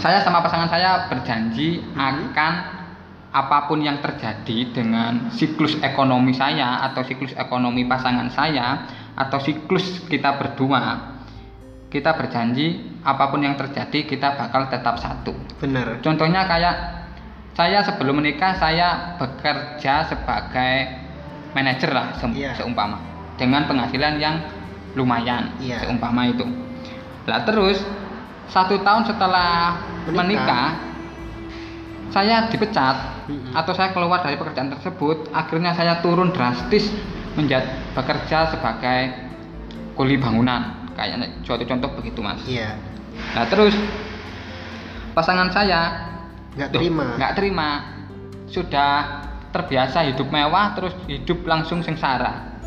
saya sama pasangan saya berjanji akan apa pun yang terjadi dengan siklus ekonomi saya atau siklus ekonomi pasangan saya atau siklus kita berdua kita berjanji apa pun yang terjadi kita bakal tetap satu benar contohnya kayak saya sebelum menikah saya bekerja sebagai manajer lah se- Iya. seumpama dengan penghasilan yang lumayan Iya. seumpama itu lah terus satu tahun setelah Menikah. menikah, saya dipecat Mm-mm. atau saya keluar dari pekerjaan tersebut akhirnya saya turun drastis menjadi bekerja sebagai kuli bangunan. Kayaknya suatu contoh begitu mas. Iya. Nah terus pasangan saya nggak terima. nggak terima. Sudah terbiasa hidup mewah terus hidup langsung sengsara